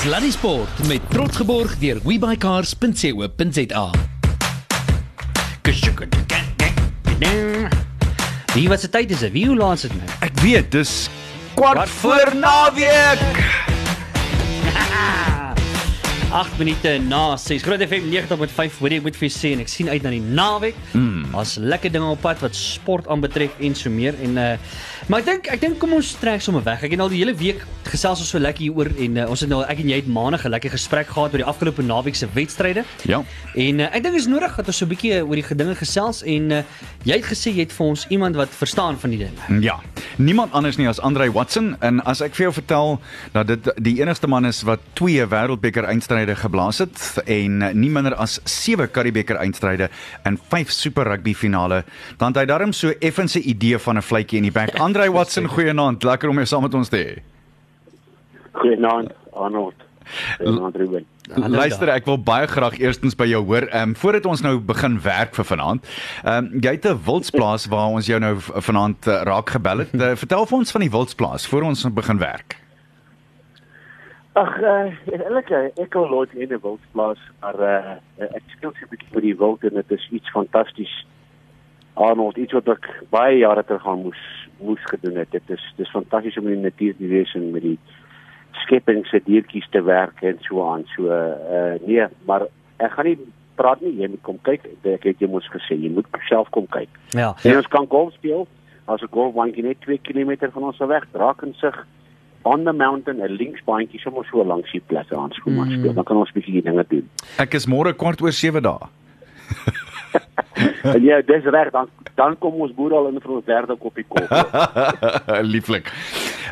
Sluddy Sport met trots geborg deur webycars.co.za. Wie was dit tyd is dit? Wie hoe laat is dit nou? Ek weet, dis kwart voor naweek. 8 minute na 6. Groot FM 90.5. Hoor jy, ek moet vir jou sê en ek sien uit na die naweek. Mm. Daar's lekker dinge op pad wat sport aanbetref en so meer en uh maar ek dink ek dink kom ons trek sommer weg. Ek het al die hele week gesels ons so lekker hieroor en uh, ons het nou ek en jy het maandag 'n lekker gesprek gehad oor die afgelope naweek se wedstryde. Ja. En uh, ek dink is nodig dat ons so 'n bietjie oor die gedinge gesels en uh, jy het gesê jy het vir ons iemand wat verstaan van die ding. Ja. Niemand anders nie as Andre Watson en as ek vir jou vertel dat dit die enigste man is wat twee wêreldbeker eindstryde geblaas het en nie minder as 7 Karibeker eindstryde en 5 Super Rugby finale, dan het hy darm so effens 'n idee van 'n vletjie in die bek. Andre Watson, goeienaand. Lekker om jou saam met ons te hê. Goeienaand Arnold. Goeienaand Ruben. Hallo Luister, ek wil baie graag eerstens by jou hoor. Ehm um, voordat ons nou begin werk vir vanaand. Ehm um, jy het 'n wildsplaas waar ons jou nou vanaand uh, raak gebel het. Uh, vertel vir ons van die wildsplaas voor ons begin werk. Ag, uh, eintlik uh, ek wil nooit in 'n wildplaas, maar uh, ek speel so 'n bietjie vir die wild en dit is iets fantasties. Arnold, iets wat ek baie jare terug aan moes moes gedoen het. Dit is dis fantasties om in die natuur te wees en met die skepping se diertjies te werk en so aan. So uh nee, maar ek gaan nie praat nie, jy moet kom kyk. Ek het jou mos gesê, jy moet self kom kyk. Ja. En ons kan golf speel. As 'n golfbaantjie net 2 km van ons weg, Drakensig on the mountain, 'n linksbaantjie sommer so langs die plek aan skoon maar speel. Dan kan ons 'n bietjie dinge doen. Ek is môre kwart oor 7 dae. en ja, dis reg, dan dan kom ons boer al in vir ons derde koppie koffie. Lieflik.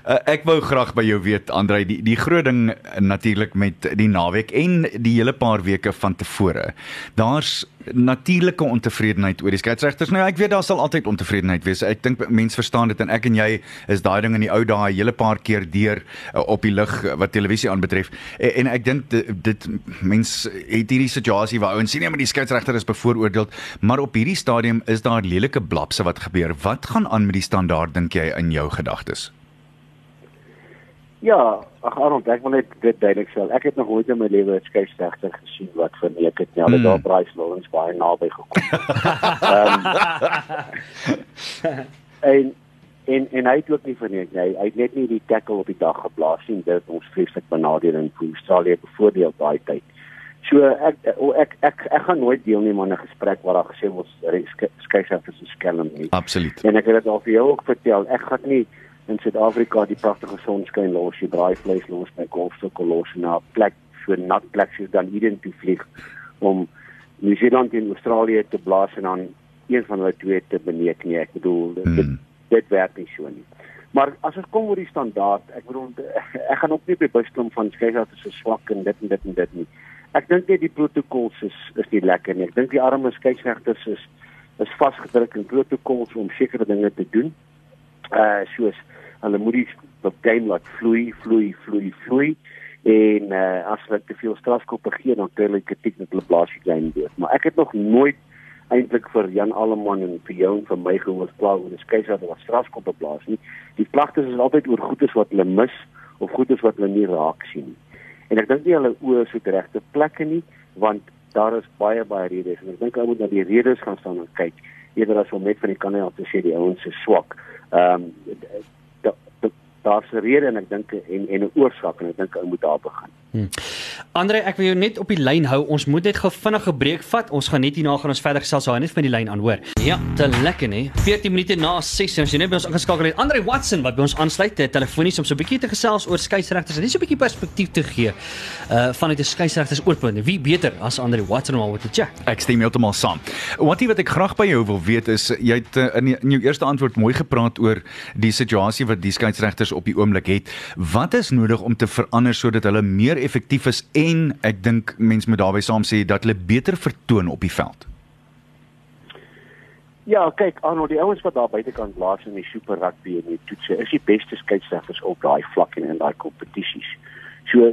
Uh, ek wou graag by jou weet Andrei, die die groot ding natuurlik met die naweek en die hele paar weke van tevore. Daar's natuurlike ontevredenheid oor die skeieregters. Nou ek weet daar sal altyd ontevredenheid wees. Ek dink mense verstaan dit en ek en jy is daai ding in die ou dae hele paar keer deur uh, op die lig uh, wat televisie aanbetref. En, en ek dink dit, dit mense het hierdie situasie waar ouens sien nee, maar die skeieregter is bevooroordeel, maar op hierdie stadium is daar lelike blapse wat gebeur. Wat gaan aan met die standaard dink jy in jou gedagtes? Ja, ag Arnold, ek wil net dit duidelik stel. Ek het nog nooit in my lewe 'n skeieregter gesien wat verneek het nie. Hulle Hmm. daar Bryce Lawrence baie naby gekom. Ehm en en en hy het ook nie verneek nie. Hy, hy het net nie die tackle op die dag geblaas nie. Dit ons vreeslik benadeel in vir Australië bevoordeel daai tyd. So ek o, ek ek ek gaan nooit deelneem aan 'n gesprek waar daar gesê word skeieregters is skelm nie. Absoluut. En ek het dit al vir jou ook vertel. Ek gaan nie in Suid-Afrika die pragtige sonskyn los, die braaivleis los by golfstukkel los na 'n plek so nat plek soos dan hierin toe vlieg om Nieu-Seeland en Australië te blaas en dan een van hulle twee te beneek nie. Ek bedoel dit dit, Hmm. dit werk nie so nie. Maar as ons kom oor die standaard, ek bedoel ek gaan ook nie by bus klim van skeieregters is swak en dit en dit en dit nie. Ek dink net die protokols is is nie lekker nie. Ek dink die arme skeieregters is is vasgedruk in protokols om sekere dinge te doen. Uh soos hulle moet die game laat vloei, vloei, vloei, vloei en uh as hulle te veel strafskoppe gee dan kry hulle kritiek dat hulle blaas die game dood. Maar ek het nog nooit eintlik vir Jan Alleman en vir jou en vir my gehoor kla oor die skeier wat strafskoppe blaas nie. Die klagtes is altyd oor goedes wat hulle mis of goedes wat hulle nie raak sien nie. En ek dink nie hulle oë is op die regte plekke nie want daar is baie baie redes en ek dink ou moet na die redes gaan staan en kyk eerder as om net van die kant af te sê die ouens is swak. Ehm um, daar's 'n rede en ek dink en en 'n oorsaak en ek dink ou moet daar begin. Andre, ek wil jou net op die lyn hou. Ons moet net gou vinnige breek vat. Ons gaan net hierna gaan ons verder gesels. Hou net van die lyn aan, hoor. Ja, te lekker, hè. 14 minute na 6 en as jy net by ons ingeskakel het, Andre Watson wat by ons aansluit, eh, telefonies om so 'n bietjie te gesels oor skeieregters en net so 'n bietjie perspektief te gee uh vanuit 'n skeieregters oorpunt. Wie beter as Andre Watson om oor te chat? Ek stem heeltemal saam. Wat wat ek graag by jou wil weet is jy het uh, in, die, in jou eerste antwoord mooi gepraat oor die situasie wat die skeieregters op die oomblik het. Wat is nodig om te verander sodat hulle meer effektief is en ek dink mense moet daarbey saam sê dat hulle beter vertoon op die veld? Ja, kyk, Arnold, die ouens wat daar buitekant blaas in die super rugby en die toetse, is die beste skeieregters op daai vlak en in daai kompetisies. So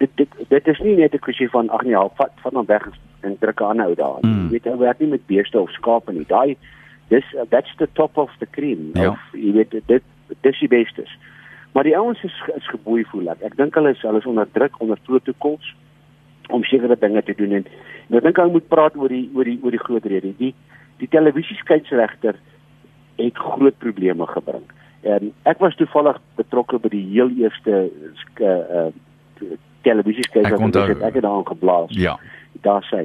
dit dit dit is nie net 'n kwessie van ag nee, vat vat hom weg en druk aan hou daar. Mm. Jy weet, hy werk nie met beeste of skape nie. Daai dis uh, that's the top of the cream. Ja. Of jy weet dit dis die bestes. Maar die ouens is is geboei voel ek. Ek dink hulle is hulle is onder druk onder protokols om sekere dinge te doen en, en ek dink hulle moet praat oor die oor die oor die groot rede. Die die televisieskeieregter het groot probleme gebring. En ek was toevallig betrokke by die heel eerste uh, uh televisieskeieregter ek, ek het daaraan geblaas. Ja. Daar sê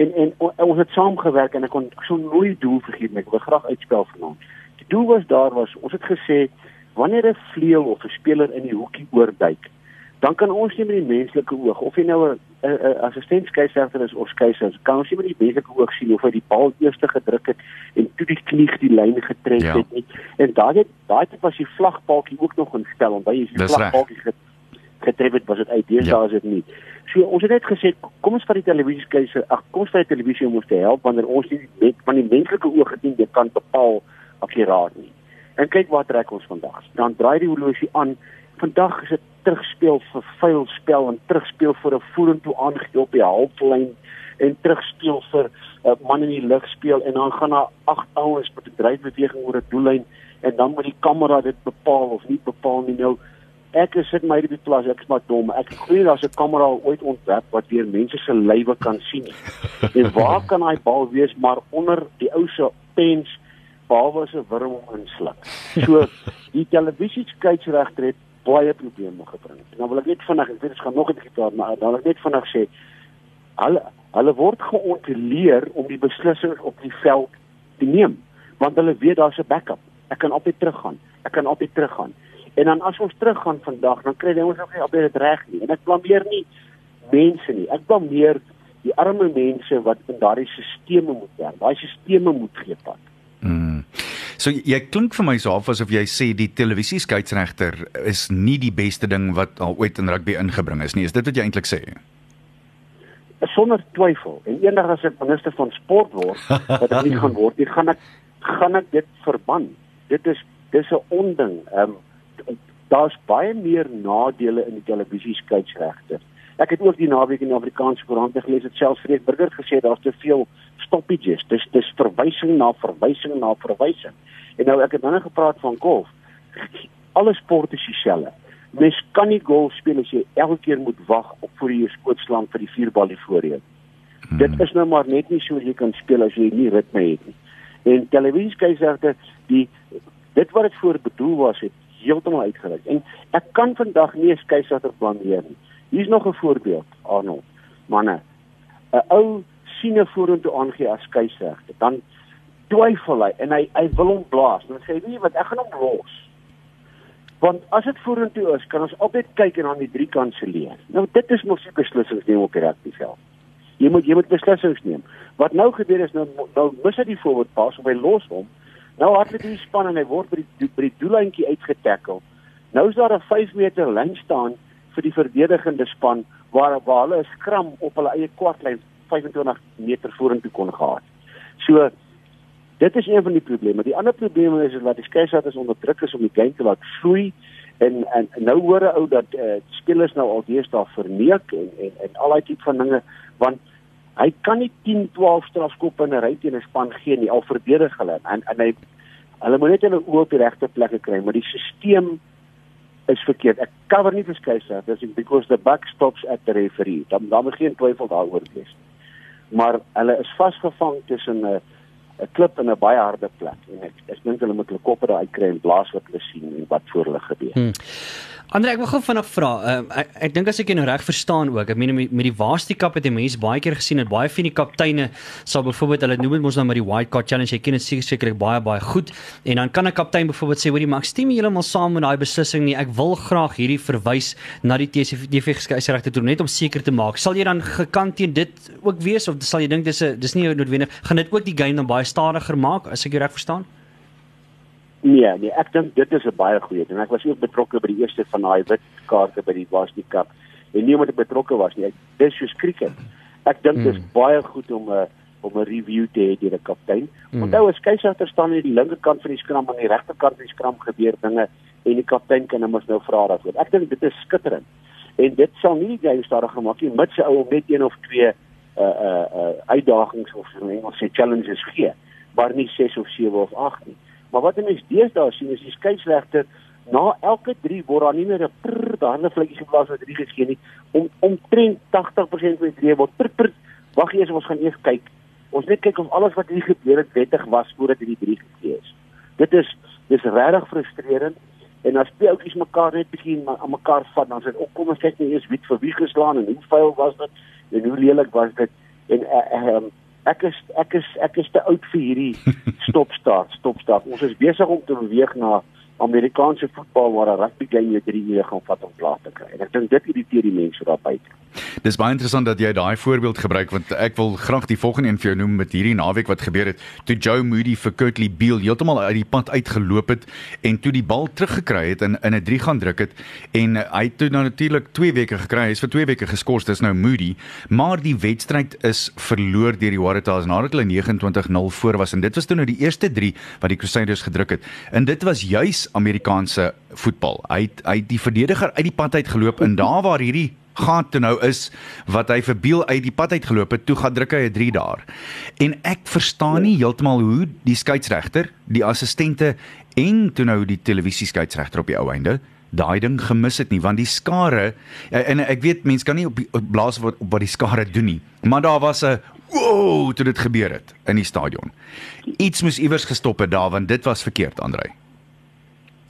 en en ons het saamgewerk en ek kon so nooit doel vergeet nie. Ek wil graag uitspel vanaand. Die doel was daar was ons het gesê wanneer 'n vleuel of 'n speler in die hoekie oorduik, dan kan ons nie met die menslike oog of jy nou 'n 'n assistent skeieregter is of skeieregter, kan ons nie met die menslike oog sien of hy die bal eers gedruk het en toe die knie die lyn getrek ja. het nie. En daai het daai het was die vlagpaaltjie ook nog instel en baie is die vlagpaaltjie getref het was dit uit deesdae ja. is dit nie. So ons het net gesê kom ons vat die televisie keuse. Ag kom ons vat die televisie om ons te help wanneer ons nie met van die menslike oog gedien dit kan bepaal akkuraat nie. En kyk waar trek ons vandag. Dan draai die horlosie aan. Vandag is dit terugspeel vir vuil spel en terugspeel vir 'n vorentoe aangegee op die halflyn en terugspeel vir 'n uh, man in die lug speel en dan gaan daar agt ouens met 'n draaibeweging oor 'n doellyn en dan moet die kamera dit bepaal of nie bepaal nie nou ek is sit my die plas ek is maar dom ek glo daar's 'n kamera ooit ontwerp wat weer mense se lywe kan sien en waar kan daai bal wees maar onder die ou se pens behalwe as 'n wurm om insluk. So die televisieskeieregter het baie probleme gebring. Nou wil ek net vinnig, ek weet dit gaan nog 'n bietjie praat, maar dan wil ek net vinnig sê hulle hulle word geontleer om die beslissings op die veld te neem, want hulle weet daar's 'n backup. Ek kan altyd teruggaan. Ek kan altyd teruggaan. En dan as ons teruggaan vandag, dan kry ons ook nie altyd dit reg nie. En ek blameer nie mense nie. Ek blameer die arme mense wat in daardie stelsels moet werk. Daai stelsels moet gee pad. Mm. So jy klink vir my so af asof jy sê die televisie skeieregter is nie die beste ding wat al ooit in rugby ingebring is nie. Is dit wat jy eintlik sê? Sonder twyfel. En eendag as ek minister van sport word, wat ek nie gaan word nie, gaan ek gaan ek dit verban. Dit is dis 'n onding. Ehm um, daar's baie meer nadele in die televisie skeieregter. Ek het ook die naweek in die Afrikaanse koerante gelees dat selfs Freek Burger gesê daar's te veel stoppages. Dis dis verwysing na verwysing na verwysing. En nou ek het nou gepraat van golf. Alle sporte is dieselfde. Mens kan nie golf speel as jy elke keer moet wag op voor jy skootslaan vir die vierbal die voorheen. Hmm. Dit is nou maar net nie so jy kan speel as jy nie ritme het nie. En televisieskeieregte die dit wat dit voor bedoel was het heeltemal uitgereik. En ek kan vandag nie 'n skeieregter blameer nie. Hier's nog 'n voorbeeld, Arnold. Manne, 'n ou sien 'n vorentoe aangee as skeieregter. Dan twyfel hy en hy hy wil hom blaas. Dan sê hy, "Nee, wat ek gaan hom los." Want as dit vorentoe is, kan ons altyd kyk en aan die drie kante leer. Nou dit is mos 'n beslissings neem op die rugbyveld. Jy moet jy moet beslissings neem. Wat nou gebeur is nou nou mis hy die voorbeeld pas of hy los hom. Nou hardloop hy span en hy word by die by die doellyntjie uitgetackle. Nou is daar 'n 5 meter lyn staan vir die verdedigende span waar waar hulle 'n skram op hulle eie kwartlyn 25 meter vorentoe kon gehad. So dit is een van die probleme. Die ander probleem is dat die skeiersat onder druk is om die game te laat vloei en en nou hoor 'n ou dat uh, spelers nou al deesdae verneek en en en al daai tipe van dinge want hy kan nie 10, 12 strafskoppe in 'n ry teen 'n span gee nie al verdedig hulle en en hy hulle moet net hulle oë op die regte plekke kry maar die stelsel is verkeerd. Ek cover nie vir Skeisers, dis because the buck stops at the referee. Dan dan moet geen twyfel daaroor wees. Maar hulle is vasgevang tussen 'n 'n klip en 'n baie harde plek en ek ek dink hulle moet hulle koppe daar uitkry en blaas wat hulle sien en wat voor hulle gebeur. Hmm. Andre, ek wil gou vinnig vra. Uh, ek ek dink as ek jou nou reg verstaan ook, ek meen met, met die Waasti Cup het die mense baie keer gesien dat baie van die kapteine sal byvoorbeeld hulle noem dit mos nou maar die white card challenge. Jy ken dit seker sekerlik baie baie goed. En dan kan 'n kaptein byvoorbeeld sê, "Hoorie, maar ek stem heeltemal saam met daai beslissing nie. Ek wil graag hierdie verwys na die TSV geskeieregte toe net om seker te maak." Sal jy dan gekant teen dit ook wees of sal jy dink dis 'n dis nie noodwendig gaan dit ook die game dan baie stadiger maak as ek jou reg verstaan? Nee, nee, ek dink dit is 'n baie goeie ding. Ek was ook betrokke by die eerste van daai wit kaarte by die Varsity Cup. En nie omdat ek betrokke was nie. Ek, dis soos cricket. Ek dink dit is mm. baie goed om 'n om 'n review te hê deur 'n kaptein. Mm. Onthou as skeieregter staan aan die linkerkant van die skram en die regterkant van die skram gebeur dinge en die kaptein kan hom nou vra daaroor. Ek dink dit is skitterend. En dit sal nie die game stadig gemaak nie, mits hy ou net een of twee uh uh uh uitdagings of so 'n Engels sê challenges gee, maar nie 6 of 7 of 8 nie. Maar wat mense deesdae sien is die skeieregter na elke 3 word daar nie meer 'n prr daande vletjies geplaas wat 3 geskien nie. Om omtrent 80% van die drie word prr prr wag eers ons gaan eers kyk. Ons net kyk of alles wat hier gebeur het wettig was voordat hierdie 3 gegee is. Dit is dis regtig frustrerend en as twee ouppies mekaar net bietjie aan mekaar vat dan sê ook kom ons kyk net eers wie vir wie geslaan en hoe vuil was dit en hoe lelik was dit? En uh, um, ek is ek is ek is te oud vir hierdie stopstart stopstart ons is besig om te beweeg na Amerikaanse voetbal waar 'n rugby game jou 3 ure gaan vat om plaas te kry. En ek dink dit irriteer die mense daar buite. Dis baie interessant dat jy daai voorbeeld gebruik want ek wil graag die volgende een vir jou noem met hierdie naweek wat gebeur het toe Joe Moody vir Kurtley Beale heeltemal uit die pad uitgeloop het en toe die bal teruggekry het en in 'n 3 gaan druk het en hy het toe nou natuurlik 2 weke gekry. Hy is vir 2 weke geskort. Dis nou Moody, maar die wedstryd is verloor deur die Waratahs nadat hulle 29-0 voor was en dit was toe nou die eerste 3 wat die Crusaders gedruk het. En dit was juis Amerikaanse voetbal. Hy het, hy het die verdediger uit die pad uit geloop en daar waar hierdie gaan toe nou is wat hy verbeel uit die pad uit geloop het, toe gaan druk hy 'n 3 daar. En ek verstaan nie heeltemal hoe die skeieregter, die assistente en toe nou die televisie skeieregter op die ou einde daai ding gemis het nie want die skare en ek weet mense kan nie op, die, op blaas wat op wat die skare doen nie maar daar was 'n wow toe dit gebeur het in die stadion iets moes iewers gestop het daar want dit was verkeerd Andrei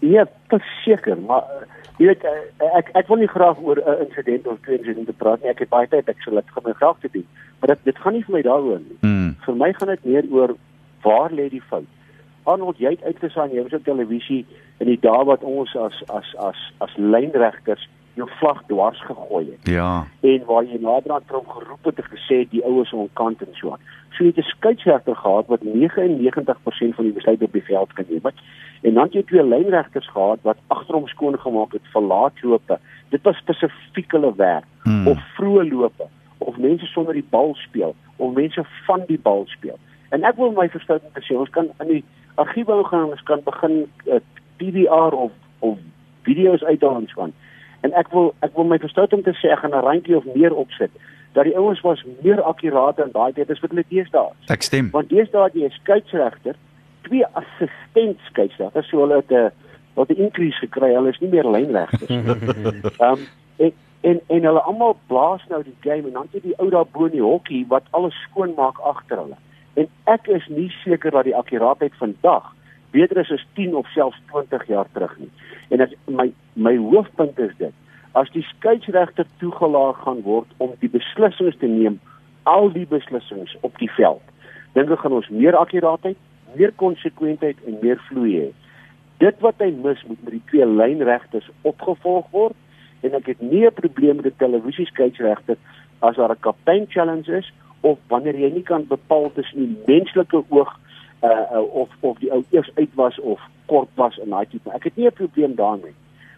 Ja, verseker, maar uh, jy weet uh, ek ek wil nie graag oor 'n uh, insident of twee insidente praat nie. Ek het baie tyd ek sou dit gaan graag te doen. Maar dit dit gaan nie vir my daaroor nie. mm. Vir my gaan dit meer oor waar lê die fout? Arnold, jy het uitgesaai jy was op televisie in die dae wat ons as as as as lynregters jou vlag dwars gegooi het. ja En waar jy naderhand hom geroep het en gesê die oues on kant en so aan. So jy het 'n skeieregter gehad wat 99% van die besluit op die veld kan neem. En dan het jy twee lynregters gehad wat agterom skoon gemaak het vir laatlope. Dit was spesifiek hulle werk Hmm. of vroeë lope of mense sonder die bal speel of mense van die bal speel. En ek wil my te sê ons kan in die argiewe gaan ons kan begin uh, PVR of of video's uithaal en so aan. En ek wil ek wil my verstout om te sê ek gaan 'n randjie of meer opsit dat die ouens was meer akkuraat in daai tyd as wat hulle deesdae is. ek stem Want deesdae het jy 'n skeieregter, twee assistent skeieregters, so hulle het 'n wat 'n increase gekry. Hulle is nie meer lynregters nie. Ehm um, en en en hulle almal blaas nou die game en dan het die ou daar bo in die hokkie wat alles skoon maak agter hulle. En ek is nie seker dat die akkuraatheid vandag beter is as 10 of selfs 20 jaar terug nie. En as my my hoofpunt is dit, as die skeieregter toegelaat gaan word om die beslissings te neem, al die beslissings op die veld, dink ek gaan ons meer akkuraatheid, meer konsekwentheid en meer vloei hê. Dit wat hy mis moet met die twee lynregters opgevolg word en ek het nie 'n probleem met die televisieskeieregter as daar 'n kaptein challenge is of wanneer jy nie kan bepaal tussen die menslike oog uh, uh of of die ou eers uit was of kort was in daai tipe. Ek het nie 'n probleem daarmee.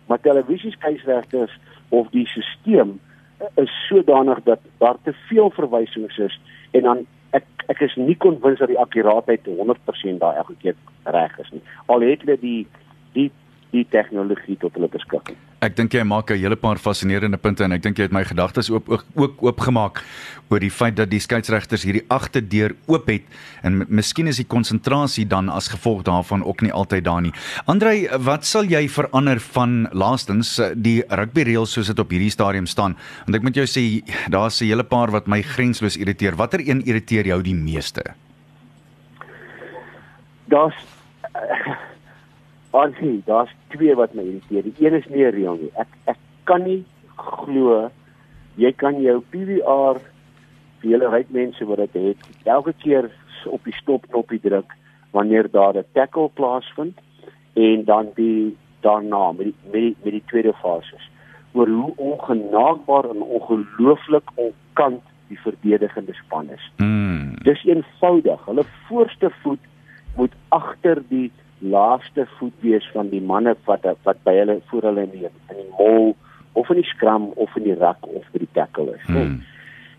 Maar televisieskeieregters of die stelsel uh, is sodanig dat daar te veel verwysings is en dan ek ek is nie konwins dat die akkuraatheid 100% daar elke keer reg is nie. Al het hulle die die die tegnologie tot hulle beskikking. Ek dink jy maak 'n hele paar fascinerende punte en ek dink jy het my gedagtes oop ook, ook oopgemaak oor die feit dat die skeieregters hierdie agterdeur oop het en miskien is die konsentrasie dan as gevolg daarvan ook nie altyd daar nie. Andrei, wat sal jy verander van laastens eh, die rugby reëls soos dit op hierdie stadium staan? Want ek moet jou sê daar's 'n hele paar wat my grensloos irriteer. Watter een irriteer jou die meeste? Daar's Ansie, daar's twee wat my irriteer. Die een is nie 'n reël nie. Ek ek kan nie glo jy kan jou PVR vir julle ryk mense wat dit het, elke keer op die stopknopie druk wanneer daar 'n tackle plaasvind en dan die daarna met die met die, met die tweede fase oor hoe ongenaakbaar en ongelooflik onkant die verdedigende span is. Mm. Dis eenvoudig. Hulle voorste voet moet agter die laaste voet wees van die manne wat wat by hulle voor hulle in die in die mol of in die skram of in die rak of by die tackle is. Hmm.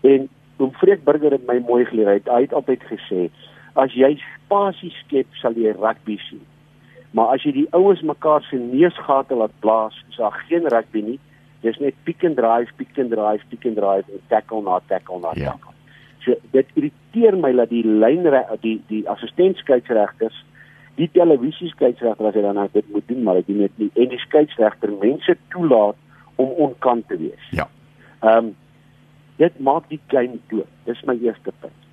En Oom Freek Burger het my mooi geleer. Hy het, hy het altyd gesê as jy spasie skep, sal jy rugby sien. Maar as jy die ouens mekaar se neusgate laat blaas, is daar geen rugby nie. Dis net pick and drive, pick and drive, pick and drive en tackle na tackle na Ja. tackle. So dit irriteer my dat die lyn die die assistent skeieregters die televisieskeieregter as hy dan dit moet doen, maar hy doen dit nie en die skeieregter mense toelaat om onkant te wees. Ja. Ehm um, dit maak die game dood. Dis my eerste punt.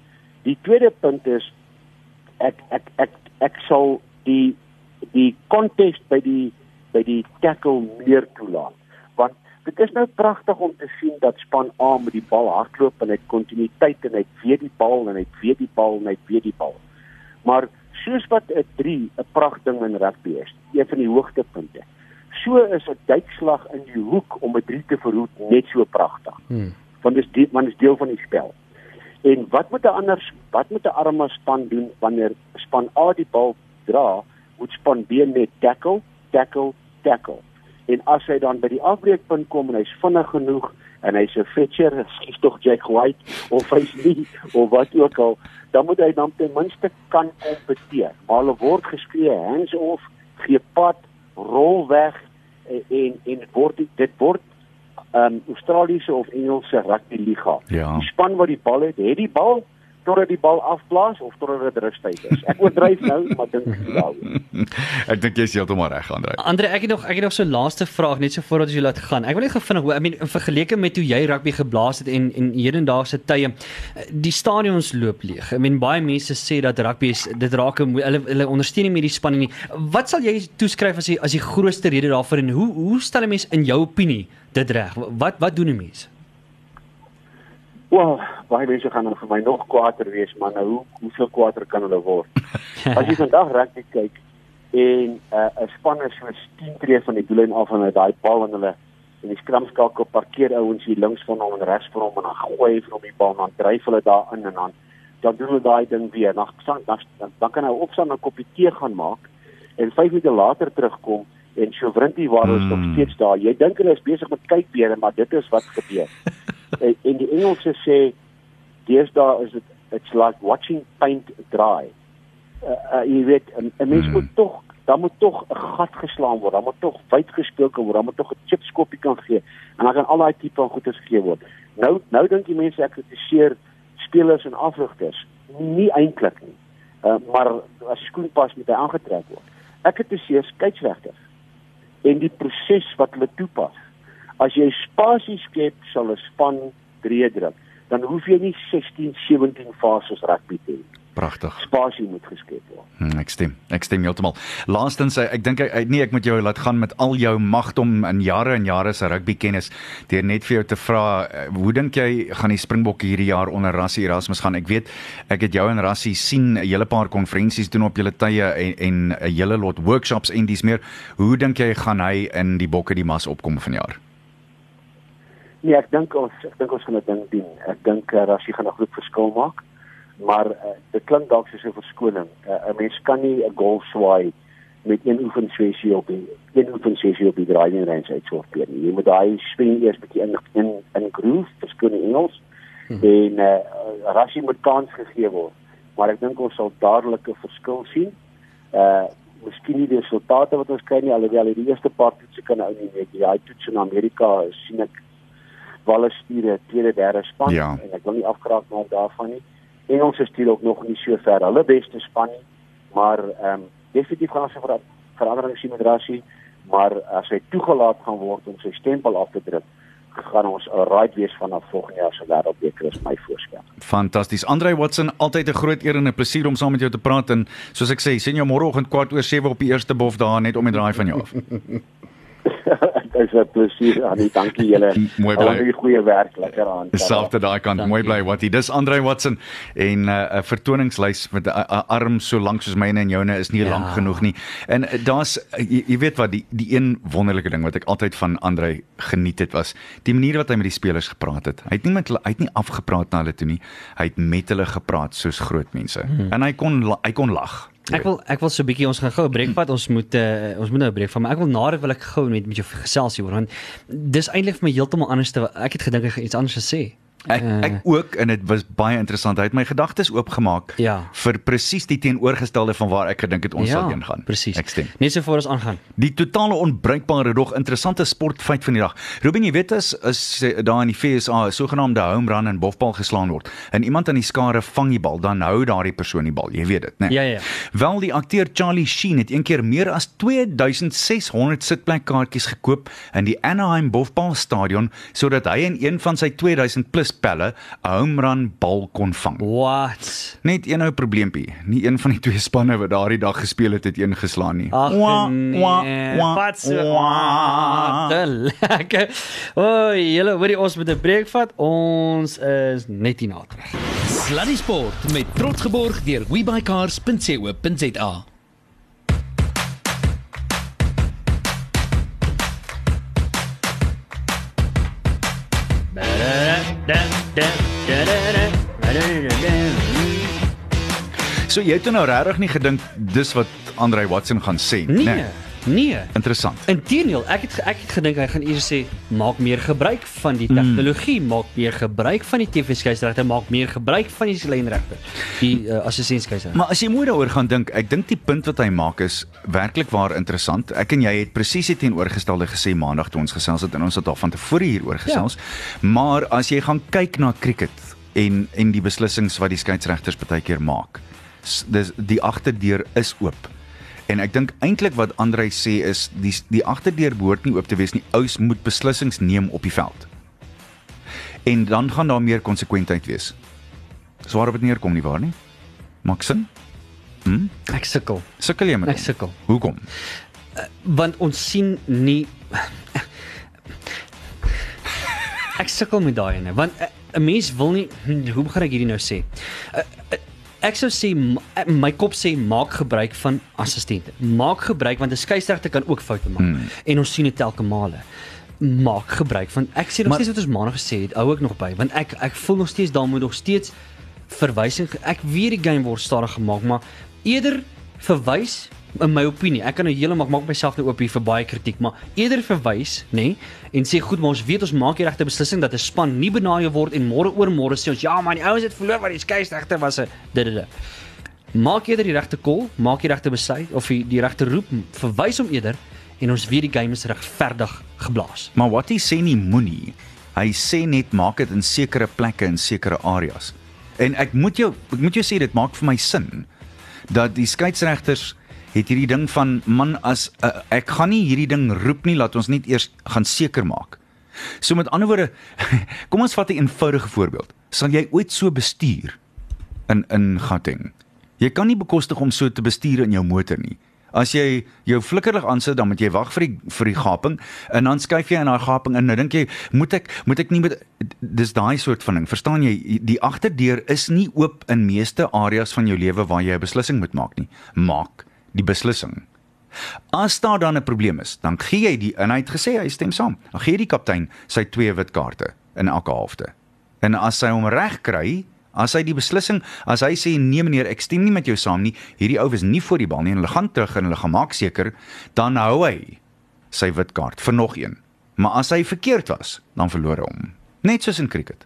Die tweede punt is ek ek ek ek sal die die konteks by die by die tackle meer toelaat. Want dit is nou pragtig om te sien dat span A met die bal hardloop en hy kontinuïteit en hy weet die bal en hy weet die bal en hy weet die bal. Maar soos wat 'n 3 'n pragtig in rugby is, een van die hoogtepunte. So is 'n duikslag in die hoek om 'n 3 te verhoed net so pragtig. Hmm. Want dit is die, want dit is deel van die spel. En wat moet 'n ander wat moet 'n arme span doen wanneer span A die bal dra, moet span B net tackle, tackle, tackle. En as hy dan by die afbreekpunt kom en hy's vinnig genoeg en hy's 'n fetcher, skiet tog Jack White of hy's nie of wat ook al, dan moet hy dan ten minste kan kompeteer. Maar hulle word geskree hands off, gee pad, rol weg en en, en word dit word um Australiese of Engelse rugby liga. Ja. Die span wat die bal het, het die bal totdat die bal afblaas of totdat dit rustyd is. Ek oordryf nou, maar dink daaroor. Ek dink jy's heeltemal reg, Andre. Andre, ek het nog ek het nog so 'n laaste vraag net so voordat jy laat gaan. Ek wil net gevind hoe I mean in vergelyking met hoe jy rugby geblaas het en en hedendaagse tye die stadions loop leeg. I mean baie mense sê dat rugby is dit raak hulle hulle ondersteun nie meer die span nie. Wat sal jy toeskryf as die as die grootste rede daarvoor en hoe hoe stel 'n mens in jou opinie dit reg? Wat wat doen 'n mens? Wel, baie mense gaan vir my nog kwaader wees, maar nou hoe hoeveel kwaader kan hulle word? As jy vandag rugby kyk en 'n uh, span is so 10 tree van die doellyn af en hy daai bal in hulle en die skramskakel parkeer ouens hier links van hom en regs van hom en dan gooi hy vir hom die bal en dan dryf hulle daar in en dan dan doen hulle daai ding weer. Dan dan dan, dan kan hy opstaan en 'n koppie tee gaan maak en 5 minute later terugkom en Chevrinti waar is nog Hmm. steeds daar. Jy dink hulle is besig met kykbere, maar dit is wat gebeur. En, en die Engelse sê deesdae is dit it's like watching paint dry. Uh, uh, jy weet 'n mens Hmm. moet tog dan moet tog 'n gat geslaan word. Dan moet tog wyd gespeel kan word. Dan moet tog 'n chipskoppie kan gee en dan kan al daai tipe van goedes gegee word. Nou nou dink die mense ek kritiseer spelers en afrigters. Nie eintlik nie. Uh, maar as skoen pas moet hy aangetrek word. Ek kritiseer skeieregters en die proses wat hulle toepas. As jy spasie skep, sal 'n span drie druk. Dan hoef jy nie 16, 17 fases rugby te hê. Pragtig. Spasie moet geskep word. Hmm, ek stem. Ek stem heeltemal. Laastens ek dink ek nee, ek moet jou laat gaan met al jou magdom in jare en jare se rugby kennis deur net vir jou te vra eh, hoe dink jy gaan die Springbokke hierdie jaar onder Rassie Erasmus gaan? Ek weet ek het jou en Rassie sien 'n hele paar konferensies doen op julle tye en en 'n hele lot workshops en dis meer. Hoe dink jy gaan hy in die Bokke die mas opkom vanjaar? Nee, ek dink ons ek dink ons gaan 'n ding doen. Ek dink uh, Rassie gaan 'n groot verskil maak. Maar uh, dit klink dalk soos 'n verskoning. Uh, 'n Mens kan nie 'n golf swaai met een oefensessie op die een oefensessie op die driving range uitsorteer nie. Jy moet daai swing eers bietjie in in in groove, verskoon die Engels. Hmm. En uh, Rassie moet kans gegee word. Maar ek dink ons sal dadelik 'n verskil sien. Uh miskien nie die resultate wat ons kry nie alhoewel die eerste paar toetse kan ou nie weet. Ja, hy toets in Amerika sien ek Wallace stuur 'n tweede derde span Ja. en ek wil nie afgeraak maak daarvan nie. Engelse stuur ook nog nie so ver hulle beste span nie, maar ehm um, definitief gaan ons ver verandering sien met Rassie, maar as hy toegelaat gaan word om sy stempel af te druk, gaan ons 'n right wees vanaf volgende jaar se wêreldbeker is my voorstel. Fantasties. Andre Watson, altyd 'n groot eer en 'n plesier om saam met jou te praat en soos ek sê, sien jou môreoggend kwart oor 7 op die eerste bof daar net om die draai van jou af. Is 'n plesier, Annie. Dankie julle. Mooi bly. Baie goeie werk, lekker aan. Selfde daai kant. Dankie. Mooi bly wat jy. Dis Andre Watson en 'n uh, 'n vertoningslys met 'n uh, arm so lank soos myne en joune is nie Ja. lank genoeg nie. En uh, daar's uh, jy, jy weet wat die die een wonderlike ding wat ek altyd van Andre geniet het was die manier wat hy met die spelers gepraat het. Hy het nie met hulle hy het nie afgepraat na hulle toe nie. Hy het met hulle gepraat soos groot mense. Hmm. En hy kon hy kon lag. Ek wil ek wil so 'n bietjie ons gaan gou 'n breek vat. Ons moet uh, ons moet nou 'n breek vat, maar ek wil na dit wil ek gou met met jou gesels hier want dis eintlik vir my heeltemal anders te ek het gedink ek gaan iets anders gesê. Ek ek ook en dit was baie interessant. Hy het my gedagtes oopgemaak Ja. vir presies die teenoorgestelde van waar ek gedink het ons sal heen gaan. Presies. Ek stem. Net so voor ons aangaan. Die totale onbruikbare dog interessante sportfeit van die dag. Ruben, jy weet as as eh, daar in die FSA 'n sogenaamde home run en bofbal geslaan word en iemand aan die skare vang die bal, dan hou daardie persoon die bal. Jy weet dit, né? Ja, ja, ja. Wel die akteur Charlie Sheen het een keer meer as 2600 sitplekkaartjies gekoop in die Anaheim Bofbalstadion sodat hy in een van sy 2000 plus pelle 'n home run bal kon vang. What? Net een ou probleempie. Nie een van die twee spanne wat daardie dag gespeel het, het een geslaan nie. Ag nee. Wat so lekker. O, julle hoorie ons met 'n breek vat. Ons is net hier na terug. Sluddy Sport met trots geborg deur webycars.co.za. So jy het nou regtig nie gedink dis wat Andre Watson gaan sê nie. Nee. Nee. Interessant. Inteendeel, ek het ek het gedink hy gaan eers sê maak meer gebruik van die tegnologie, mm. maak meer gebruik van die TV-skeieregte, maak meer gebruik van die lynregte. Die uh, assistentskeieregte. Maar as jy mooi daaroor gaan dink, ek dink die punt wat hy maak is werklik waar interessant. Ek en jy het presies dit teenoorgestelde gesê maandag toe ons gesels het en ons het al van tevore hieroor gesels. Ja. Maar as jy gaan kyk na cricket en en die beslissings wat die skeieregters baie keer maak, dis die agterdeur is oop. En ek dink eintlik wat Andrei sê is die die agterdeur behoort nie oop te wees nie. Ous moet beslissings neem op die veld. En dan gaan daar meer konsekwentheid wees. So waarop dit neerkom nie waar nie? Maak sin? Ek sukkel. Sukkel jy met Ek sukkel. Hoekom? want ons sien nie ek sukkel met daai ene want eh, 'n mens wil nie hm, hoe gaan ek hierdie nou sê Eh, eh, ek sou sê eh, my kop sê maak gebruik van assistente. Maak gebruik want 'n skeieregter kan ook foute maak. Hmm. en ons sien dit telke male. Maak gebruik van ek sê nog Maar- steeds wat ons maandag gesê het hou ek nog by want ek ek voel nog steeds daar moet nog steeds verwysing ek weet die game word stadig gemaak maar eerder verwys in my opinie ek kan nou heeltemal maak myself nou oop hier vir baie kritiek maar eerder verwys nê nee, en sê goed maar ons weet ons maak die regte beslissing dat 'n span nie benaaie word en môre oor môre sê ons ja maar die ouens het verloor want die skeieregter was 'n dit dit maak eerder die regte call maak die regte besluit of die, die regte roep verwys hom eerder en ons weet die game is regverdig geblaas Maar wat hy sê nie moenie. Hy sê net maak dit in sekere plekke in sekere areas. En ek moet jou ek moet jou sê dit maak vir my sin dat die skeieregters het hierdie ding van man as uh, ek gaan nie hierdie ding roep nie laat ons net eers gaan seker maak. So met ander woorde kom ons vat 'n eenvoudige voorbeeld. Sal jy ooit so bestuur in in Gauteng? Jy kan nie bekostig om so te bestuur in jou motor nie. As jy jou flikkerlig aansit, dan moet jy wag vir die vir die gaping en dan skuif jy in daai gaping in. Nou dink jy, moet ek moet ek nie met dis daai soort van ding. Verstaan jy? Die agterdeur is nie oop in meeste areas van jou lewe waar jy 'n beslissing moet maak nie. Maak die beslissing. As daar dan 'n probleem is, dan gee jy die en hy het gesê hy stem saam. Dan gee jy die kaptein sy twee wit kaarte in elke halfte. En as hy hom reg kry, as hy die beslissing, as hy sê nee meneer, ek stem nie met jou saam nie, hierdie ou is nie voor die bal nie en hulle gaan terug en hulle gaan maak seker, dan hou hy sy wit kaart vir nog een. Maar as hy verkeerd was, dan verloor hy hom. Net soos in cricket.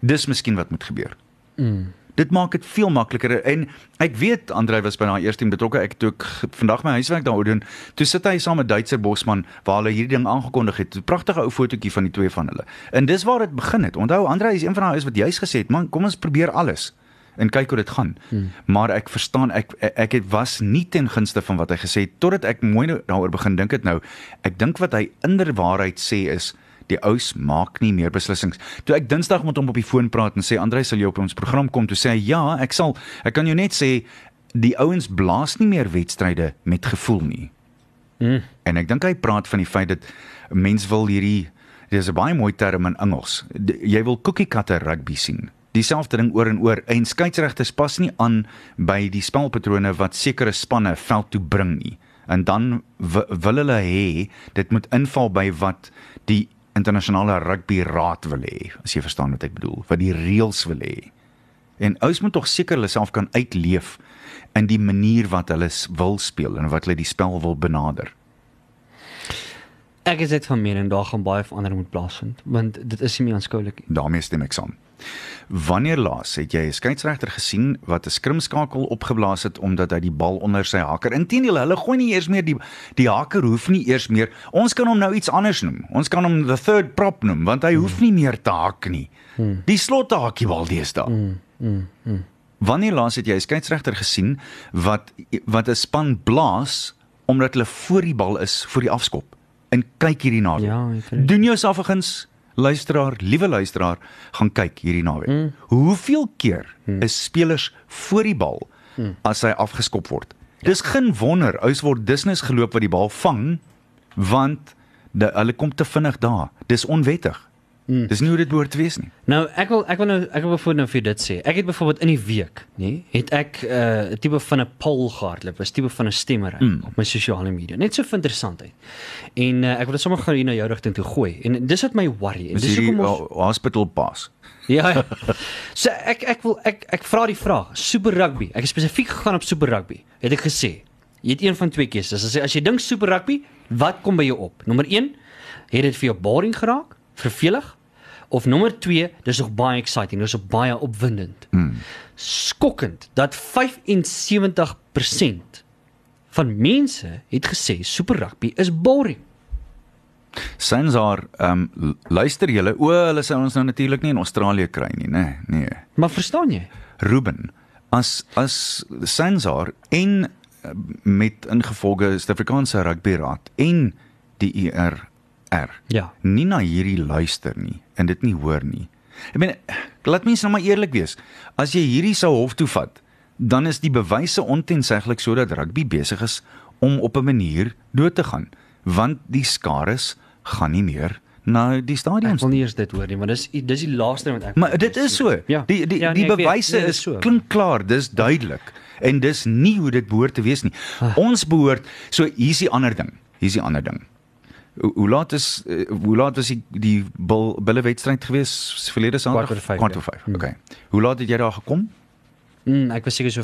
Dis miskien wat moet gebeur. mm. Dit maak dit veel makliker en ek weet Andrei was by daai eerste team betrokke. Ek toe ek vandag my huiswerk daaroor doen. Toe sit hy saam met Duitser Bosman waar hulle hierdie ding aangekondig het. 'n Pragtige ou fotootjie van die twee van hulle. En dis waar dit begin het. Onthou Andrei is een van daai is wat juis gesê het, man, kom ons probeer alles en kyk hoe dit gaan. Hmm. Maar ek verstaan ek ek het was nie ten gunste van wat hy gesê het totdat ek mooi nou daaroor begin dink het nou. Ek dink wat hy inderwaarheid sê is die ous maak nie meer beslissings. Toe ek Dinsdag met hom op die foon praat en sê Andrei sal jy op ons program kom, toe sê hy ja, ek sal. Ek kan jou net sê die ouens blaas nie meer wedstryde met gevoel nie. Mm. En ek dink hy praat van die feit dat mens wil hierdie dis 'n baie mooi term in Engels. Jy wil cookie cutter rugby sien. Dieselfde ding oor en oor. En skeieregters pas nie aan by die spelpatrone wat sekere spanne veld toe bring nie. En dan wil hulle hê dit moet inval by wat die internasionale rugby raad wil hê, as jy verstaan wat ek bedoel, wat die reëls wil hê. En ouens moet tog seker hulle self kan uitleef in die manier wat hulle wil speel en wat hulle die spel wil benader. Ek is dit van mening daar gaan baie verandering moet plaasvind want dit is nie meer aanskoulik nie. daarmee stem ek saam. Wanneer laas het jy 'n skeieregter gesien wat 'n skrimskakel opgeblaas het omdat hy die bal onder sy haker? Inteendeel, hulle gooi nie eers meer die die haker hoef nie eers meer. Ons kan hom nou iets anders noem. Ons kan hom the third prop noem want hy hoef nie meer te hak nie. Die slotte hakiebal deesdae. Wanneer laas het jy 'n skeieregter gesien wat wat 'n span blaas omdat hulle voor die bal is vir die afskop? En kyk hierdie naweek. Ja. Doen jou selfgens luisteraar, liewe luisteraar, gaan kyk hierdie naweek. Mm. Hoeveel keer mm. is spelers voor die bal mm. as hy afgeskop word? Ja. Dis geen wonder ouers word dusnis geloop wat die bal vang want de, hulle kom te vinnig daar. Dis onwettig. Mm. Dis nie hoe dit behoort te wees nie. Nou ek wil ek wil nou ek wil bijvoorbeeld nou vir dit sê. Ek het byvoorbeeld in die week, nê, het ek 'n uh, tipe van 'n poll gehardloop, 'n tipe van 'n stemmery mm. op my sosiale media. Net so vir interessantheid. En uh, ek wil dit sommer gou hier na jou rigting toe gooi. En dis wat my worry. En Dis dis hoekom ons hospital pass. Ja. ja. So ek ek wil ek ek vra die vraag, Super Rugby. Ek het spesifiek gegaan op Super Rugby. Het ek gesê, jy het een van twee keuses. As jy as jy dink Super Rugby, wat kom by jou op? Nommer 1, het dit vir jou boring geraak? Vervelig? Of nommer 2, dis nog baie exciting, dis nog baie opwindend. Mm. Skokkend dat 75% van mense het gesê Super Rugby is boring. Sensor, ehm um, luister julle, o, hulle sê ons nou natuurlik nie in Australië kry nie, nê? Nee, nee. Maar verstaan jy? Ruben, as as Sensor en eh, met ingevolge Suid-Afrikaanse Rugbyraad en die IRR Ja. nie na hierdie luister nie en dit nie hoor nie. Ek meen, laat mense nou maar eerlik wees. As jy hierdie sou hof toe vat, dan is die bewyse ontenseglik sodat rugby besig is om op 'n manier dood te gaan, want die skares gaan nie meer na die Ek stadions wil nie eers dit hoor nie, maar dis dis die laaste wat ek Maar dit is so. Ja. Die die Ja, die nee, ek weet. bewyse Nee, is so. klink klaar, dis duidelik. En dis nie hoe dit behoort te wees nie. Ah. Ons behoort so hier's die ander ding. Hier's die ander ding. Hoe, hoe laat is uh, hoe laat was die die bil, bulle wedstryd gewees verlede Sondag? Kwart oor vyf, Kwart ja. oor 5. Okay. Hoe laat het jy daar gekom? Mm, ek was seker so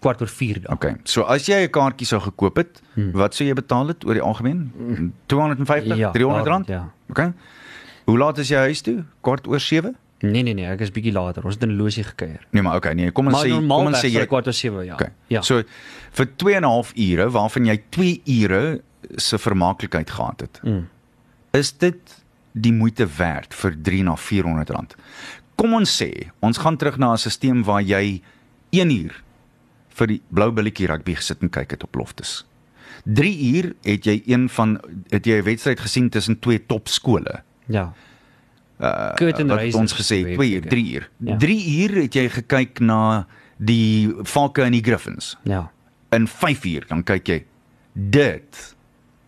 kwart oor 4 dae. Okay. So as jy 'n kaartjie sou gekoop het, hmm. wat sou jy betaal het oor die algemeen? 250, Ja, 300 daar rand? ja. Okay. Hoe laat is jy huis toe? Kwart oor 7? Nee nee nee, ek is bietjie later. Ons het in Losie gekuier. Nee, maar okay, nee, kom ons sê kom ons sê jy kwart oor 7, ja. Okay. Ja. So vir 2 en 'n half ure waarvan jy 2 ure se vermaaklikheid gehad het. Mm. Is dit die moeite werd vir 3 na 400 rand? Kom ons sê, ons gaan terug na 'n stelsel waar jy 1 uur vir die blou billetjie rugby gesit en kyk het op Loftus. 3 uur het jy een van het jy 'n wedstryd gesien tussen twee topskole. Ja. Uh wat Raisins ons gesê geweet, 2 uur, ek. 3 uur. Ja. 3 uur het jy gekyk na die Falke en die Griffins Ja. in 5 uur dan kyk jy dit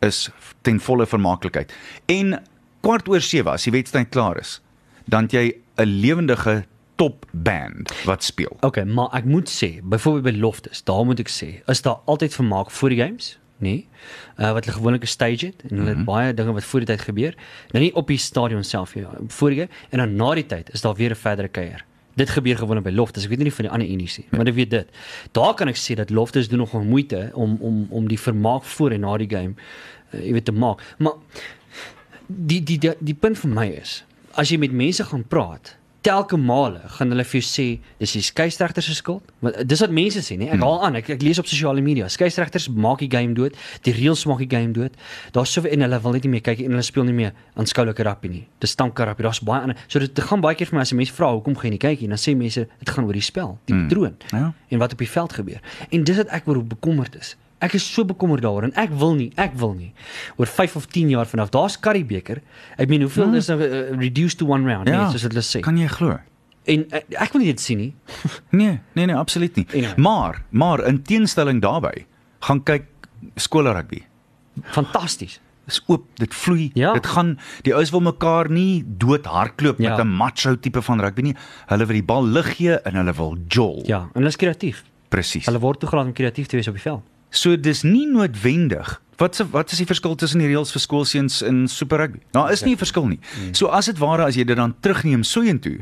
is ten volle vermaaklikheid en kwart oor 7 as die wedstryd klaar is dan jy 'n lewendige top band wat speel Okay, maar ek moet sê, byvoorbeeld by Loftus, daar moet ek sê, is daar altyd vermaak voor die games? Nee. Uh wat hulle gewoonlik 'n stage het en hulle Mhm. het baie dinge wat voor die tyd gebeur. Nou nie op die stadion self ja, voor die game en dan na die tyd is daar weer 'n verdere kuier. Dit gebeur gewoonlik by Loftus. Ek weet nie van die ander unies nie, maar ek weet dit. Daar kan ek sê dat Loftus doen nogal moeite om om om die vermaak voor en na die game uh, jy weet te maak. Maar die die die, die punt vir my is as jy met mense gaan praat telke male gaan hulle vir jou sê dis die skeieregter se skuld. Want dis wat mense sê nee ek haal aan ek, ek lees op sosiale media skeieregters maak die game dood die reëls maak die game dood. Daar's soveel en hulle wil net nie meer kyk en hulle speel nie meer aanskoulike rugby nie. Dis rugby daar's baie ander. So dit gaan baie keer vir my as mense vra hoekom gaan jy nie kyk nie? Dan sê mense dit gaan oor die spel die patroon Ja. en wat op die veld gebeur. En dis wat ek oor bekommerd is Ek is so bekommerd daaroor en ek wil nie, ek wil nie. Oor 5 of 10 jaar vanaf, daar's Currybeker. Ek meen hoeveel is nou uh, reduced to one round, nee, soos hulle sê. kan jy glo En uh, ek wil nie dit sien nie. nee nee nee absoluut nie Anyway. maar maar in teenstelling daarbey gaan kyk skole rugby Fantasties. is oop, dit vloei, Ja. dit gaan die ouens wil mekaar nie dood hardloop Ja. met 'n macho tipe van rugby nie. Hulle wil die bal lig gee en hulle wil jol. Ja, en hulle is kreatief. Presies. Hulle word toegelaat om kreatief te wees op die veld. So dis nie noodwendig. Wat se wat is die verskil tussen die reëls vir skoolseuns in Super Rugby? Daar is nie 'n verskil nie. Mm. So as dit ware as jy dit dan terugneem soontoe,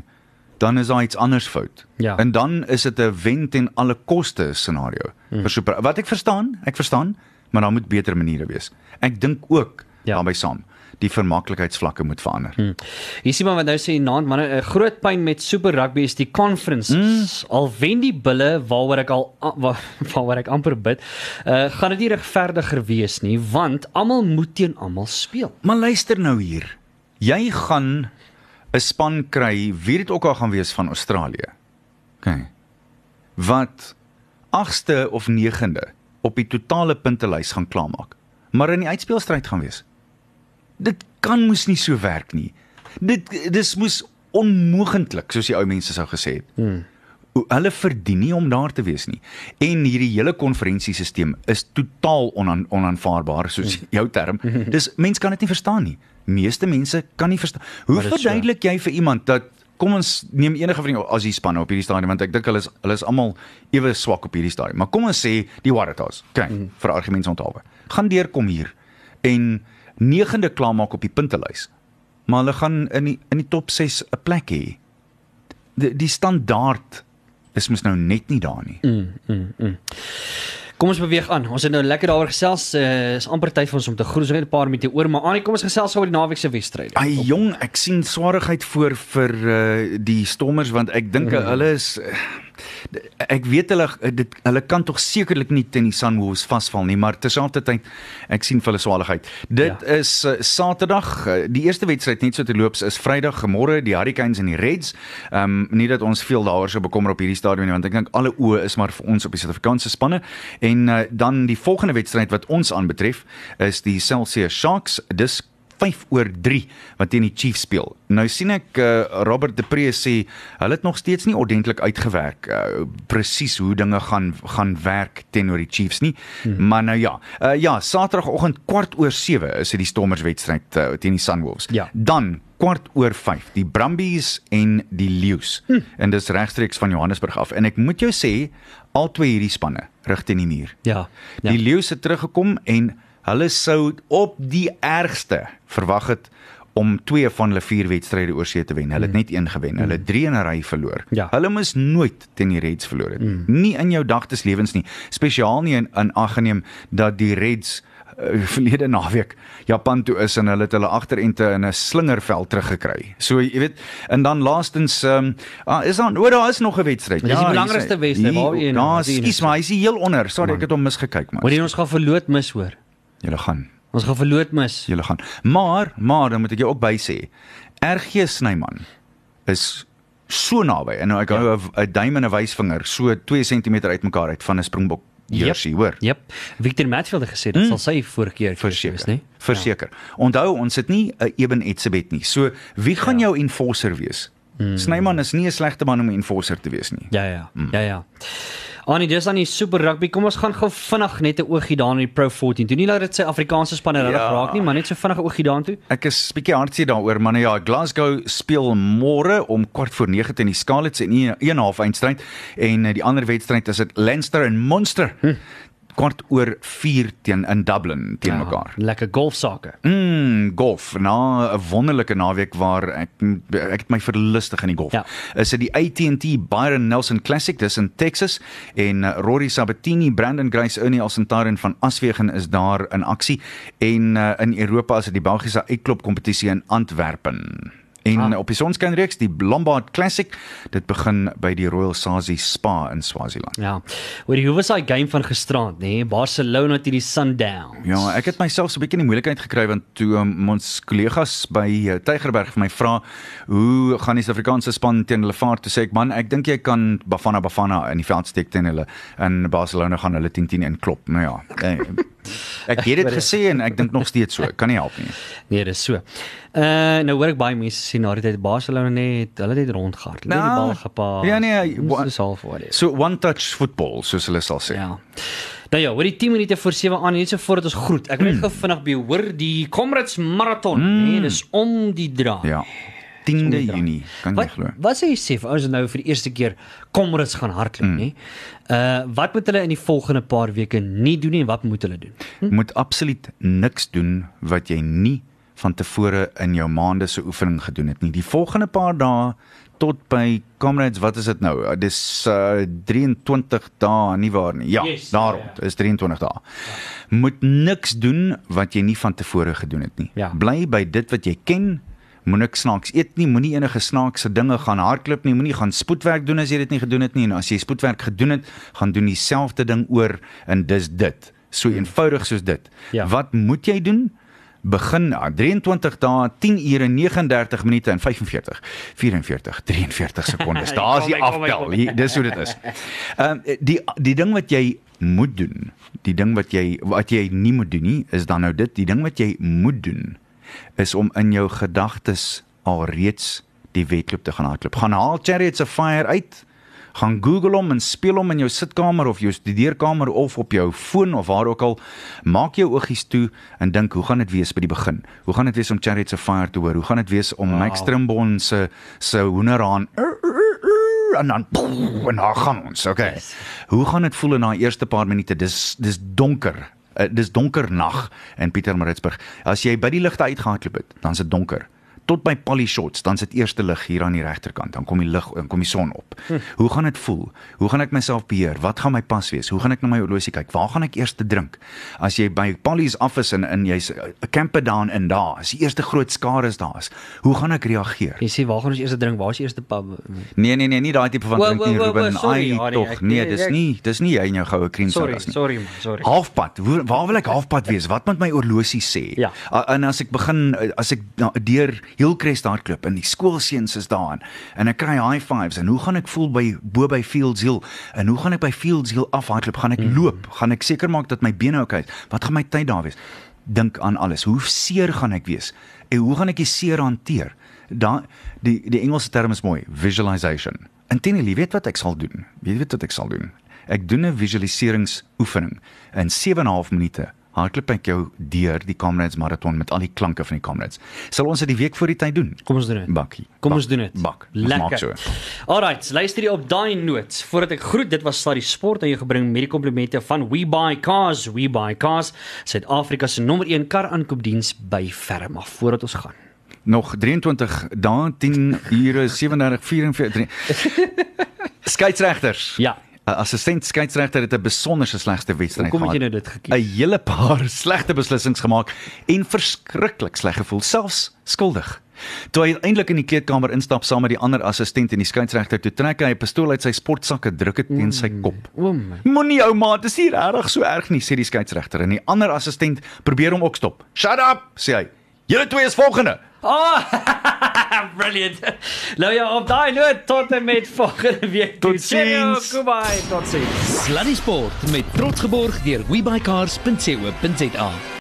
dan is daar iets anders fout. Ja. En dan is dit 'n wen ten alle koste scenario Mm. vir Super. Wat ek verstaan, ek verstaan, maar daar moet beter maniere wees. Ek dink ook Ja. daarbey saam die vermaaklikheidsvlakke moet verander. Hmm. Hier sien maar wat nou sê Naand man 'n groot pyn met Super Rugby is die conferences. Mm. Al wen die bulle waaroor ek al waar, waaroor ek amper bid, uh, gaan dit nie regverdiger wees nie want almal moet teen almal speel. Maar luister nou hier. Jy gaan 'n span kry, wie dit ook al gaan wees van Australië. OK. Wat 8ste of 9de op die totale puntelys gaan klaarmaak, maar in die uitspelstryd gaan wees. Dit kan mos nie so werk nie. Dit dis moes onmoontlik soos die ou mense sou gesê het. Hmm. Hulle verdien nie om daar te wees nie. En hierdie hele konferensiesisteem is totaal onan, onaanvaarbaar soos hmm. jou term. Dis mense kan dit nie verstaan nie. Meeste mense kan nie verstaan. Hoe verduidelik jy vir iemand dat kom ons neem enige van die Aussie spanne op hierdie stadium want ek dink hulle is hulle is almal ewe swak op hierdie stadium. Maar kom ons sê die Waratahs, kyk, mm. vir argumente onthaalwe. Gaan deurkom hier en 9de klaarmaak op die puntelys. Maar hulle gaan in die in die top 6 'n plek hê. Die die standaard is mos nou net nie daar nie. Mm, mm, mm. Kom ons beweeg aan. Ons het nou lekker daaroor gesels. Uh, is amper tyd vir ons om te groet. Ons het 'n paar minute oor, maar Annie, kom ons gesels oor die naweek se wedstryd. Ai jong, ek sien swaarigheid voor vir uh, die Stormers want ek dink mm. hulle is uh, ek weet hulle dit hulle kan tog sekerlik nie teen die Sunwolves vasval nie, maar terselfdertyd ek sien vir hulle swaarligheid. Dit ja. is uh, Saterdag, uh, die eerste wedstryd net so te loops is Vrydag môre die Hurricanes en die Reds. Ehm um, nie dat ons veel daaroor sou bekommer op hierdie stadium nie, want ek dink alle oë is maar vir ons op die Suid-Afrikaanse spanne en uh, dan die volgende wedstryd wat ons aanbetref is die Celsius Sharks. Dis 5 oor 3 wat teen die Chiefs speel. Nou sien ek uh, Robert De Pre sê hulle het nog steeds nie ordentlik uitgewerk uh, presies hoe dinge gaan gaan werk teenoor die Chiefs nie. Hmm. Maar nou ja, uh, ja, Saterdagoggend kwart oor 7 is dit die Stormers wedstryd uh, teen die Sunwolves. Ja. Dan kwart oor 5 die Brumbies en die Lions. Hmm. En dis regstreeks van Johannesburg af. En ek moet jou sê al twee hierdie spanne rig teen die muur. Ja. ja. Die Lions het teruggekom en Hulle sou op die ergste verwag het om twee van hulle vier wedstryde oor see te wen. Hulle het mm. net een gewen. Hulle het mm. drie in 'n ry verloor. Ja. Hulle moes nooit teen die Reds verloor het. Mm. Nie in jou dagtes lewens nie. Spesiaal nie in, in aggeneem dat die Reds uh, verlede naweek Japan toe is en hulle het hulle agterente in 'n slingerveld teruggekry. So jy weet, en dan laastens um, uh, is dan oor daar is nog 'n wedstryd. Ja, die belangrikste wedstryd waar een. Ja, skus maar, hy's heel onder. Sorry, man. ek het hom misgekyk. Moet jy ons gaan verloot mis hoor. Julle gaan. Ons gaan verloot mis. Julle gaan. Maar, maar dan moet ek jou ook by sê. RG Snyman is so naby en nou ek hou ja. 'n duim en 'n wysvinger so 2 cm uitmekaar uit van 'n springbok jersey, yep. hoor. Jep. Victor Matfield het gesê dit mm. sal sy vorige keer verseker, nê? Verseker. Ja. Onthou, ons het nie 'n Eben Etzebeth nie. So, wie gaan ja. jou enforcer wees? Mm. Snyman is nie 'n slegte man om 'n enforcer te wees nie. Ja, ja. Mm. Ja, ja. Anie, dis dan die Super Rugby. Kom ons gaan gou vinnig net 'n oogie daar in die Pro 14. Doen nie dat dit sy Afrikaanse spanne regtig ja. raak nie, maar net so vinnig 'n oogie daartoe. Ek is bietjie hartseer daaroor, maar nou ja, Glasgow speel môre om kwart voor 9 teen die Scarlets in 'n half eindstryd en eh, die ander wedstryd is dit Leinster en Munster. Hm kwart oor 4 teen in Dublin teen ja, mekaar. Lekker golfsake. Mm, golf. Na 'n wonderlike naweek waar ek ek het my verlustig in die golf. Ja. Is dit die AT&T Byron Nelson Classic dis in Texas en uh, Rory Sabatini, Brandon Grace, Ernie Alcantara van Aswegen is daar in aksie en uh, in Europa is dit die Belgiese uitklop kompetisie in Antwerpen. En ah. op die sonskynreeks die Lombard Classic, dit begin by die Royal Sazi Spa in Swaziland. Ja. Hoor jy hoe was daai game van gisterand, nê? Nee? Barcelona teen die Sundowns. Ja, ek het myself so 'n bietjie in die moeilikheid gekry want toe um, ons kollegas by uh, Tygerberg vir my vra, "Hoe gaan die Suid-Afrikaanse span teen hulle vaart?" toe sê ek, "Man, ek dink jy kan Bafana Bafana in die veld steek teen hulle in Barcelona gaan hulle 10-10 in klop." Nou ja. Eh, ek het dit gesê en ek dink nog steeds so. Kan nie help nie. Nee, dis so. Uh nou hoor ek baie mense sê na die tyd Barcelona net hulle het rondgehard. Hulle het die bal gepaas. Ja nee, dis half voor dit. So one touch football soos hulle sal sê. Ja. Nou ja, oor die 10 minute voor 7 aan net so voordat ons groet. Ek wil net mm. gou vinnig by hoor die Comrades Marathon, mm. nee, dis om die draai. Ja. 10de Junie, kan jy glo. Wat sê jy sê vir ons nou vir die eerste keer Comrades gaan hardloop, mm. nê? Uh wat moet hulle in die volgende paar weke nie doen nie en wat moet hulle doen? Hm? Moet absoluut niks doen wat jy nie van tevore in jou maande se oefening gedoen het nie. Die volgende paar dae tot by Comrades, wat is dit nou? Uh, Dis uh, 23 dae, nie waar nie. Ja, Yes, daar ja, rond. Is 23 dae. Moet niks doen wat jy nie van tevore gedoen het nie. Ja. Bly by dit wat jy ken. Moenie snaaks eet nie, moenie enige snaakse dinge gaan hardloop nie, moenie gaan spoedwerk doen as jy dit nie gedoen het nie en as jy spoedwerk gedoen het, gaan doen dieselfde ding oor en dis dit. So eenvoudig soos dit. Ja. Wat moet jy doen? begin ah, 23 dae 10 ure 39 minute en 45 44 43 sekondes. Daar's die aftel. Hier, dis hoe dit is. Ehm um, die die ding wat jy moet doen, die ding wat jy wat jy nie moet doen nie, is dan nou dit, die ding wat jy moet doen is om in jou gedagtes alreeds die wedloop te gaan hardloop. Gaan haal Chariots of Fire uit. Gaan Google hom en speel hom in jou sitkamer of jou studeerkamer of op jou foon of waar ook al. Maak jou oogies toe en dink, hoe gaan dit wees by die begin? Hoe gaan dit wees om Chariots of Fire te hoor? Hoe gaan dit wees om wow. Max Trimbon se se hoenderhaan en dan en dan gaan ons. Okay. Yes. Hoe gaan dit voel in daai eerste paar minute? Dis dis donker. Uh, dis donker nag in Pietermaritzburg. As jy by die ligte uitgehardloop het, dan is dit donker tot by Polly Shots, dan sit eerste lig hier aan die regterkant, dan kom die lig, dan kom die son op. Hm. Hoe gaan dit voel? Hoe gaan ek myself beheer? Wat gaan my pas wees? Hoe gaan ek na my horlosie kyk? Waar gaan ek eers te drink? As jy by Polly's af is en in jy's 'n camper down in daar, as die eerste groot skare is daar is, hoe gaan ek reageer? Jy sê waar gaan ons eers drink? Waar is die eerste pub? Nee nee nee, nie daai tipe van drink nie, Ruben. sorry, Ai tog. Nee, dis nie, dis nie jy en jou goue cream Sorry, sodas nie. sorry man, sorry. Halfpad. Waar, waar wil ek halfpad wees? Wat moet my horlosie sê? Ja. En as ek begin as ek deur Hillcrest hardloop en die skoolseuns is daar en, en ek kry high fives en hoe gaan ek voel by bo by Fields Hill en hoe gaan ek by Fields Hill afhardloop? Gaan ek Mhm. loop? Gaan ek seker maak dat my bene oukei is? Wat gaan my tyd daar wees? Dink aan alles. Hoe seer gaan ek wees? En hoe gaan ek die seer hanteer? Da die die Engelse term is mooi, visualization. Intendeel, jy weet wat ek sal doen. Jy weet wat ek sal doen. Ek doen 'n visualiseringsoefening in 7 en 'n half minute. Hardloop ek jou deur die Comrades marathon met al die klanke van die Comrades. Sal ons dit die week voor die tyd doen? Kom ons doen dit. Bakkie. Kom Bak, ons doen dit. Bak. Lekker. so. Alright, luister jy op daai noot. Voordat ek groet, dit was Sluddy Sport aan jou gebring met die komplimente van We Buy Cars, We Buy Cars, Suid-Afrika se nommer 1 kar aankoopdiens by. Maar voordat ons gaan. Nog 23 dae, 10 ure 37 44. Skeieregters. Ja. 'n Assistent skeieregter het 'n besonderse slegste wedstryd Hoekom het jy gehad. nou dit gekies? 'n hele paar slegte beslissings gemaak en verskriklik sleg gevoel, selfs skuldig. Toe hy eintlik in die kleedkamer instap saam met die ander assistent en die skeieregter, toe trek hy 'n pistool uit sy sportsak en druk dit teen sy kop. O my. Moenie ou maat, dis nie regtig so erg nie, sê die skeieregter en die ander assistent probeer hom ook stop. Shut up, sê hy. Julle twee is volgende. Oh! Brilliant. Nou ja, op daai noot tot en met volgende week. Tot ziens. Goodbye. Tot sins. Sluddy Sport met trots geborg deur webycars.co.za.